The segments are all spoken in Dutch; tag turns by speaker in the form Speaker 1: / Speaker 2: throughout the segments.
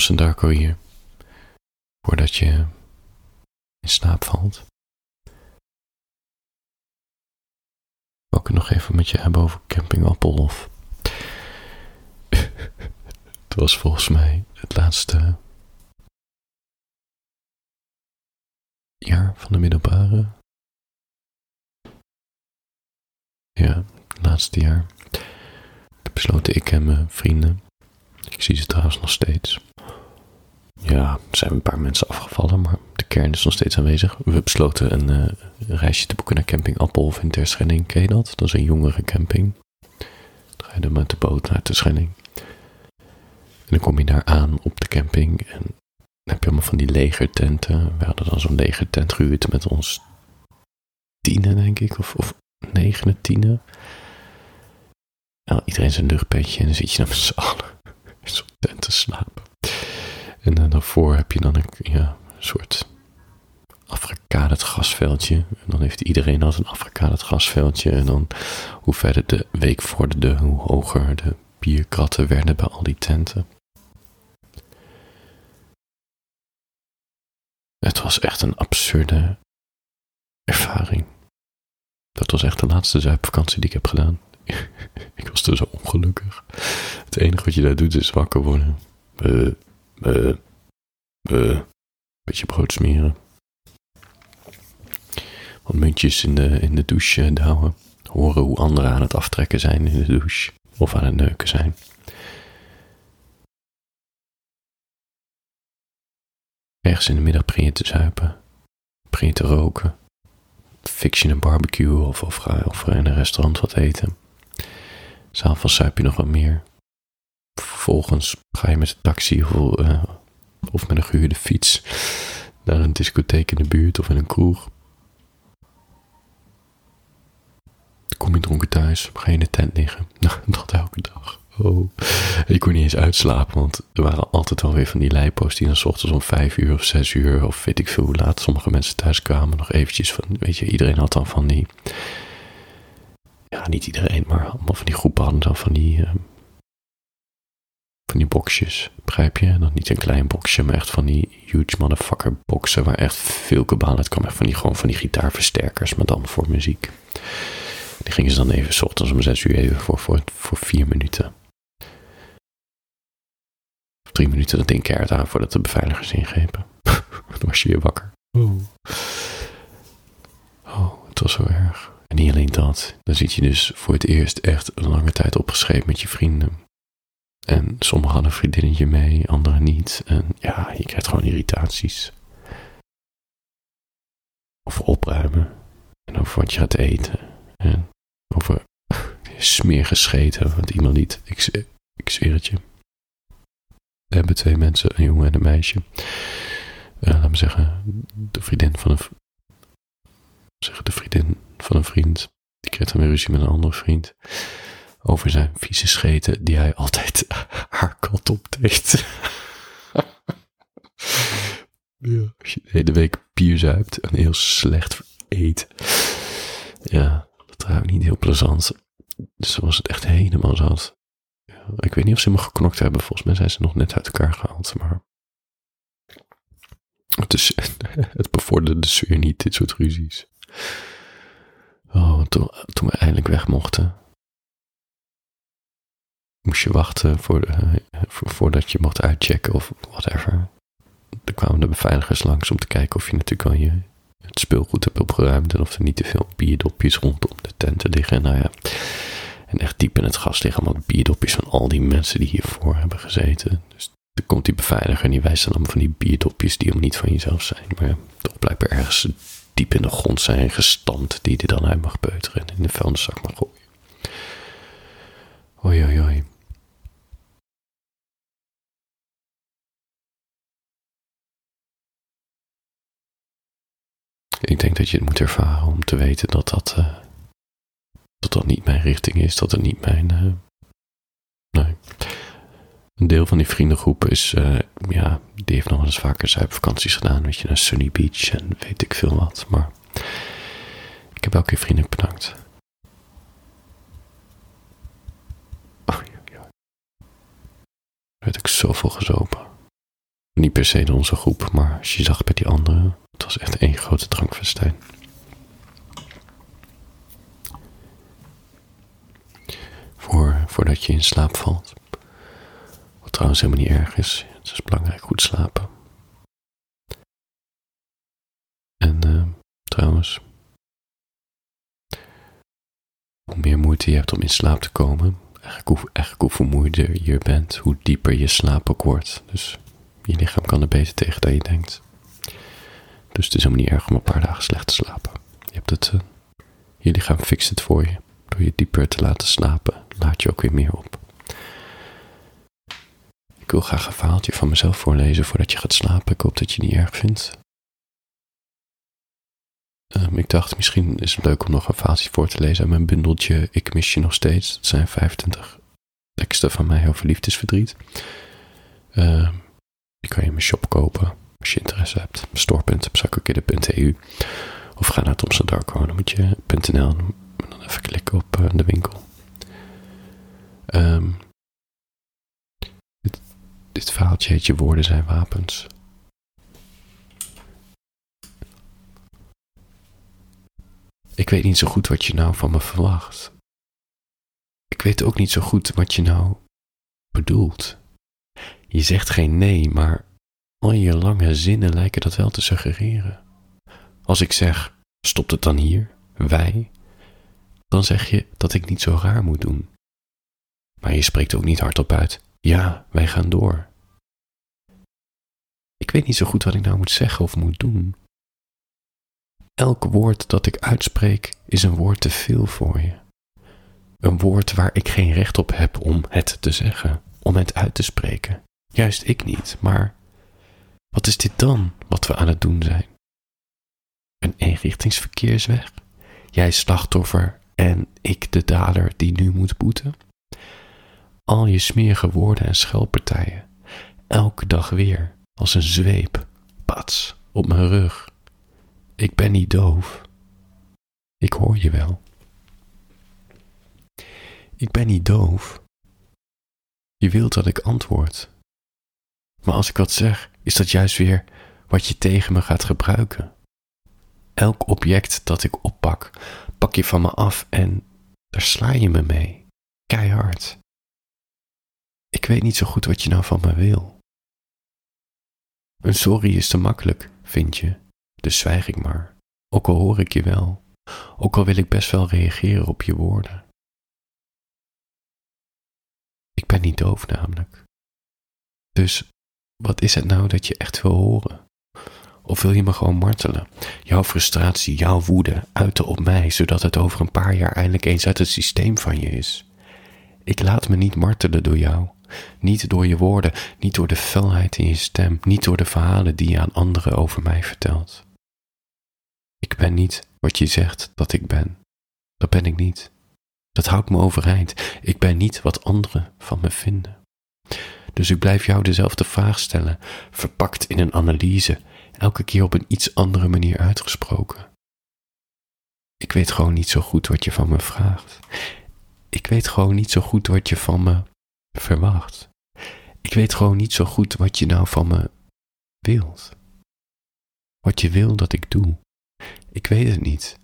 Speaker 1: soms een darko hier. Voordat je in slaap valt. Wil ik het nog even met je hebben over camping Appelhof. het was volgens mij het laatste jaar van de middelbare. Ja, het laatste jaar. Besloten ik en mijn vrienden. Ik zie ze trouwens nog steeds. Ja, zijn een paar mensen afgevallen, maar de kern is nog steeds aanwezig. We besloten een, uh, reisje te boeken naar camping Appelhof in Terschelling. Ken je dat? Dat is een jongere camping. Dan ga je dan met de boot naar Terschelling. En dan kom je daar aan op de camping en dan heb je allemaal van die legertenten. We hadden dan zo'n legertent gehuurd met ons tienen, denk ik, of, of negenen, tienen. Nou, iedereen zijn luchtpetje en dan zit je dan met z'n allen in zo'n tent te slapen. En daarvoor heb je dan een, ja, soort afgekaderd gasveldje. En dan heeft iedereen altijd een afgekaderd gasveldje. En dan hoe verder de week vorderde, hoe hoger de bierkratten werden bij al die tenten. Het was echt een absurde ervaring. Dat was echt de laatste zuipvakantie die ik heb gedaan. ik was er zo ongelukkig. Het enige wat je daar doet is wakker worden. Uh, uh, uh, beetje brood smeren. Wat muntjes in de, in de douche douwen. Horen hoe anderen aan het aftrekken zijn in de douche. Of aan het neuken zijn. Ergens in de middag begin je te zuipen. Begin je te roken. Je een barbecue of, of, ga, of in een restaurant wat eten. S'avonds zuip je nog wat meer. Vervolgens ga je met de taxi of, uh, of met een gehuurde fiets naar een discotheek in de buurt of in een kroeg. Kom je dronken thuis, ga je in de tent liggen. Nou, dat elke dag. Oh, ik kon niet eens uitslapen, want er waren altijd alweer van die lijpo's die dan s ochtends om vijf uur of zes uur of weet ik veel hoe laat sommige mensen thuis kwamen. Nog eventjes van, weet je, iedereen had dan van die, ja niet iedereen, maar allemaal van die groepen hadden dan van die, uh, van die boxjes, begrijp je? Dan niet een klein boxje, maar echt van die huge motherfucker boxen waar echt veel kabaal uit kwam. Echt van die, gewoon van die gitaarversterkers, maar dan voor muziek. Die gingen ze dan even s ochtends om zes uur even voor, voor, voor vier minuten drie minuten dat ding keihard aan voordat de beveiligers ingrepen. Dan was je weer wakker. Oh. oh, het was zo erg. En niet alleen dat. Dan zit je dus voor het eerst echt een lange tijd opgeschreven met je vrienden. En sommigen hadden een vriendinnetje mee, anderen niet. En ja, je krijgt gewoon irritaties. Over opruimen. En over wat je gaat eten. En over smeer gescheten. Want iemand niet. Ik, ik zweer het je. We hebben twee mensen, een jongen en een meisje. Uh, laat me zeggen, de vriendin van een. Zeggen de vriendin van een vriend. Die kreeg dan weer ruzie met een andere vriend. Over zijn vieze scheten die hij altijd haar kat opdeed. ja, als je de hele week bier zuipt en heel slecht eet. Ja, dat ruikt niet heel plezant. Dus was het echt helemaal zat. Ik weet niet of ze hem geknokt hebben. Volgens mij zijn ze nog net uit elkaar gehaald. Maar het, is, het bevorderde de sfeer niet, dit soort ruzies. Oh, toen, toen we eindelijk weg mochten, moest je wachten voor de, voor, voordat je mocht uitchecken of whatever. Er kwamen de beveiligers langs om te kijken of je natuurlijk al je het speelgoed hebt opgeruimd en of er niet te veel bierdopjes rondom de tenten liggen. Nou ja, en echt diep in het gas liggen allemaal bierdopjes van al die mensen die hiervoor hebben gezeten. Dus dan komt die beveiliger en die wijst dan allemaal van die bierdopjes die hem niet van jezelf zijn. Maar toch blijkbaar ergens diep in de grond zijn gestampt die je dan uit mag peuteren en in de vuilniszak mag gooien. Oei, oei, oei. Ik denk dat je het moet ervaren om te weten dat dat, uh, dat, dat niet mijn richting is, dat het niet mijn. Uh, nee. Een deel van die vriendengroep is, uh, ja, die heeft nog wel eens vaker zuipvakanties gedaan, weet je, naar Sunny Beach en weet ik veel wat. Maar ik heb elke keer vriendelijk bedankt. Oh, ja, ja. Weet ik zoveel gezopen. Niet per se in onze groep, maar als je zag bij die anderen, het was echt één grote drankfestijn. Voor, voordat je in slaap valt. Wat trouwens helemaal niet erg is. Het is belangrijk goed slapen. En uh, trouwens, hoe meer moeite je hebt om in slaap te komen, eigenlijk hoe, eigenlijk hoe vermoeider je bent, hoe dieper je slaap ook wordt. Dus je lichaam kan er beter tegen dan je denkt. Dus het is helemaal niet erg om een paar dagen slecht te slapen. Je, hebt het, uh, je lichaam fixt het voor je. Door je dieper te laten slapen, laat je ook weer meer op. Ik wil graag een verhaaltje van mezelf voorlezen voordat je gaat slapen. Ik hoop dat je het niet erg vindt. Um, ik dacht, misschien is het leuk om nog een verhaaltje voor te lezen uit mijn bundeltje Ik mis je nog steeds. Dat zijn 25 teksten van mij over liefdesverdriet. Uh, die kan je in mijn shop kopen als je interesse hebt. store.zakkerkidden.eu Of ga naar Thompson Darko, dan en dan even klikken op uh, de winkel. Um, dit, dit verhaaltje heet Je woorden zijn wapens. Ik weet niet zo goed wat je nou van me verwacht. Ik weet ook niet zo goed wat je nou bedoelt. Je zegt geen nee, maar al je lange zinnen lijken dat wel te suggereren. Als ik zeg, stopt het dan hier, wij, dan zeg je dat ik niet zo raar moet doen. Maar je spreekt ook niet hardop uit, ja, wij gaan door. Ik weet niet zo goed wat ik nou moet zeggen of moet doen. Elk woord dat ik uitspreek is een woord te veel voor je. Een woord waar ik geen recht op heb om het te zeggen, om het uit te spreken. Juist ik niet, maar wat is dit dan wat we aan het doen zijn? Een eenrichtingsverkeersweg? Jij slachtoffer en ik de dader die nu moet boeten? Al je smerige woorden en schelpartijen, elke dag weer, als een zweep, pats, op mijn rug. Ik ben niet doof. Ik hoor je wel. Ik ben niet doof. Je wilt dat ik antwoord. Maar als ik wat zeg, is dat juist weer wat je tegen me gaat gebruiken. Elk object dat ik oppak, pak je van me af en daar sla je me mee. Keihard. Ik weet niet zo goed wat je nou van me wil. Een sorry is te makkelijk, vind je, dus zwijg ik maar. Ook al hoor ik je wel, ook al wil ik best wel reageren op je woorden. Ik ben niet doof namelijk. Dus wat is het nou dat je echt wil horen? Of wil je me gewoon martelen? Jouw frustratie, jouw woede uiten op mij, zodat het over een paar jaar eindelijk eens uit het systeem van je is. Ik laat me niet martelen door jou. Niet door je woorden, niet door de felheid in je stem, niet door de verhalen die je aan anderen over mij vertelt. Ik ben niet wat je zegt dat ik ben. Dat ben ik niet. Dat houdt me overeind. Ik ben niet wat anderen van me vinden. Dus ik blijf jou dezelfde vraag stellen, verpakt in een analyse, elke keer op een iets andere manier uitgesproken. Ik weet gewoon niet zo goed wat je van me vraagt. Ik weet gewoon niet zo goed wat je van me verwacht. Ik weet gewoon niet zo goed wat je nou van me wilt. Wat je wil dat ik doe. Ik weet het niet.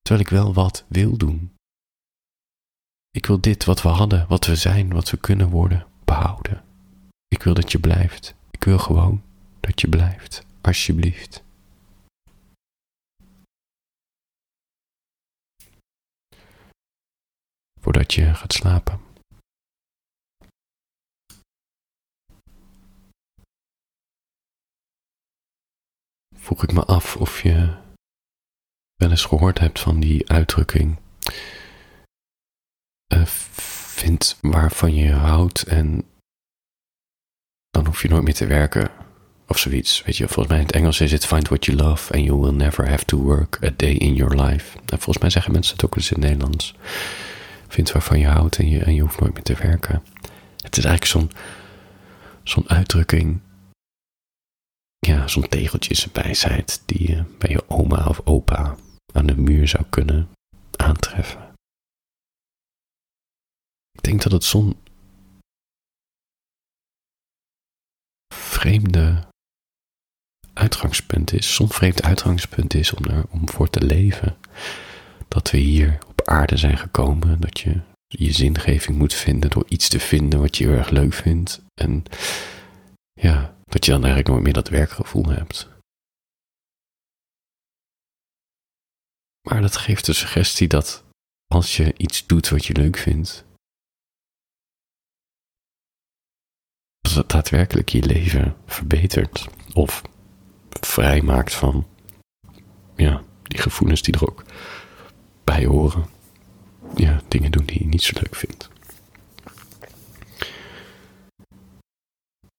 Speaker 1: Terwijl ik wel wat wil doen. Ik wil dit wat we hadden, wat we zijn, wat we kunnen worden, behouden. Ik wil dat je blijft. Ik wil gewoon dat je blijft, alsjeblieft. Voordat je gaat slapen. Vroeg ik me af of je wel eens gehoord hebt van die uitdrukking. Vindt waarvan je houdt en dan hoef je nooit meer te werken of zoiets. Weet je, volgens mij in het Engels is het find what you love and you will never have to work a day in your life. En volgens mij zeggen mensen het ook eens in het Nederlands. Vind waarvan je houdt en je, en je hoeft nooit meer te werken. Het is eigenlijk zo'n zo'n uitdrukking, ja, zo'n tegeltjeswijsheid die je bij je oma of opa aan de muur zou kunnen aantreffen. Denk dat het zo'n vreemde uitgangspunt is, soms vreemd uitgangspunt is om, er, om voor te leven. Dat we hier op aarde zijn gekomen, dat je je zingeving moet vinden door iets te vinden wat je heel erg leuk vindt. En ja, dat je dan eigenlijk nooit meer dat werkgevoel hebt. Maar dat geeft de suggestie dat als je iets doet wat je leuk vindt, dat het daadwerkelijk je leven verbetert of vrijmaakt van ja, die gevoelens die er ook bij horen. Ja, dingen doen die je niet zo leuk vindt.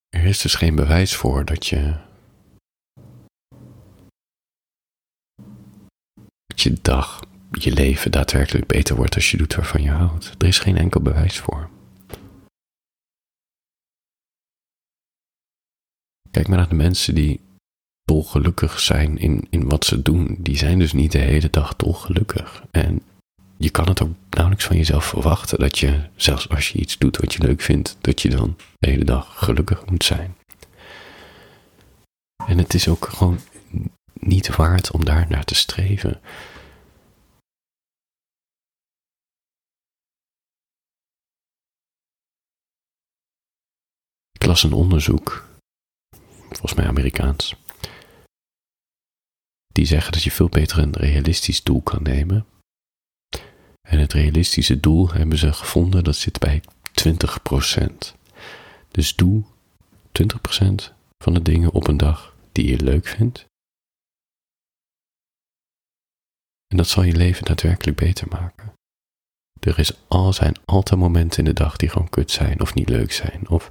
Speaker 1: Er is dus geen bewijs voor dat je dat je dag, je leven daadwerkelijk beter wordt als je doet waarvan je houdt. Er is geen enkel bewijs voor. Kijk maar naar de mensen die dolgelukkig zijn in, in wat ze doen. Die zijn dus niet de hele dag dolgelukkig. En je kan het ook nauwelijks van jezelf verwachten dat je, zelfs als je iets doet wat je leuk vindt, dat je dan de hele dag gelukkig moet zijn. En het is ook gewoon niet waard om daar naar te streven. Ik las een onderzoek, volgens mij Amerikaans, die zeggen dat je veel beter een realistisch doel kan nemen. En het realistische doel hebben ze gevonden, dat zit bij 20%. Dus doe 20% van de dingen op een dag die je leuk vindt. En dat zal je leven daadwerkelijk beter maken. Er is al, zijn altijd momenten in de dag die gewoon kut zijn of niet leuk zijn. Of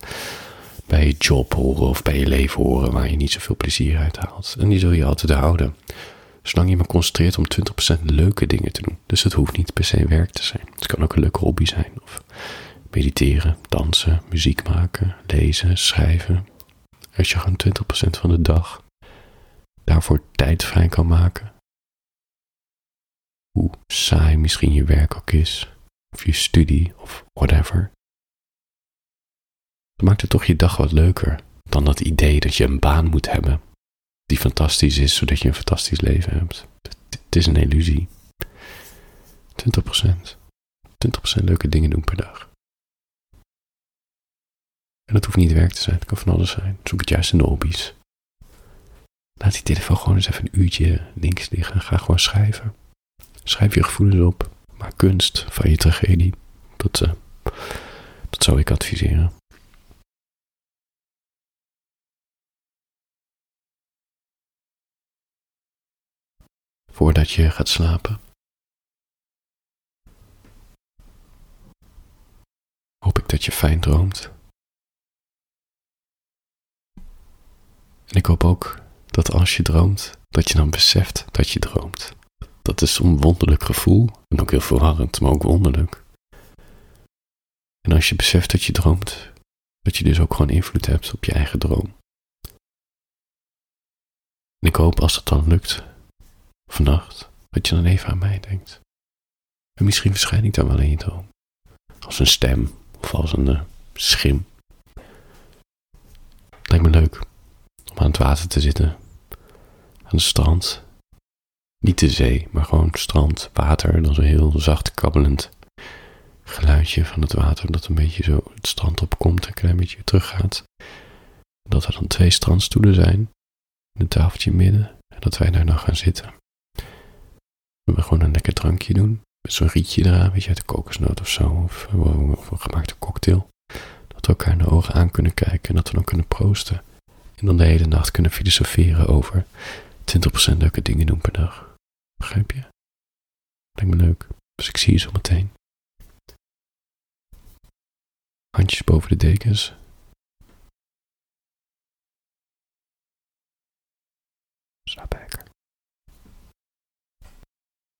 Speaker 1: bij je job horen of bij je leven horen waar je niet zoveel plezier uit haalt. En die zul je altijd houden. Zolang je maar concentreert om 20% leuke dingen te doen. Dus het hoeft niet per se werk te zijn. Het kan ook een leuke hobby zijn. Of mediteren, dansen, muziek maken, lezen, schrijven. Als je gewoon 20% van de dag daarvoor tijd vrij kan maken. Hoe saai misschien je werk ook is, of je studie of whatever. Maakt het toch je dag wat leuker dan dat idee dat je een baan moet hebben die fantastisch is, zodat je een fantastisch leven hebt. Het is een illusie. 20%. 20% leuke dingen doen per dag. En dat hoeft niet werk te zijn, het kan van alles zijn. Zoek het juist in de hobby's. Laat die telefoon gewoon eens even een uurtje links liggen. Ga gewoon schrijven. Schrijf je gevoelens op. Maak kunst van je tragedie. Dat, uh, dat zou ik adviseren. Voordat je gaat slapen. Hoop ik dat je fijn droomt. En ik hoop ook dat als je droomt, dat je dan beseft dat je droomt. Dat is een wonderlijk gevoel en ook heel verwarrend, maar ook wonderlijk. En als je beseft dat je droomt, dat je dus ook gewoon invloed hebt op je eigen droom. En ik hoop als het dan lukt, vannacht, dat je dan even aan mij denkt. En misschien verschijn ik dan wel in je droom. Als een stem of als een uh, schim. Lijkt me leuk om aan het water te zitten. Aan het strand. Niet de zee, maar gewoon strand, water. Dan zo heel zacht kabbelend geluidje van het water. Dat een beetje zo het strand opkomt en een klein beetje teruggaat. Dat er dan twee strandstoelen zijn. Een tafeltje midden. En dat wij daar dan gaan zitten. We gewoon een lekker drankje doen. Met zo'n rietje eraan, weet je, uit de kokosnoot of zo. Of, eh, of een gemaakte cocktail. Dat we elkaar in de ogen aan kunnen kijken en dat we dan kunnen proosten. En dan de hele nacht kunnen filosoferen over 20% leuke dingen doen per dag. Begrijp je? Lijkt me leuk. Dus ik zie je zo meteen. Handjes boven de dekens. Slaap lekker.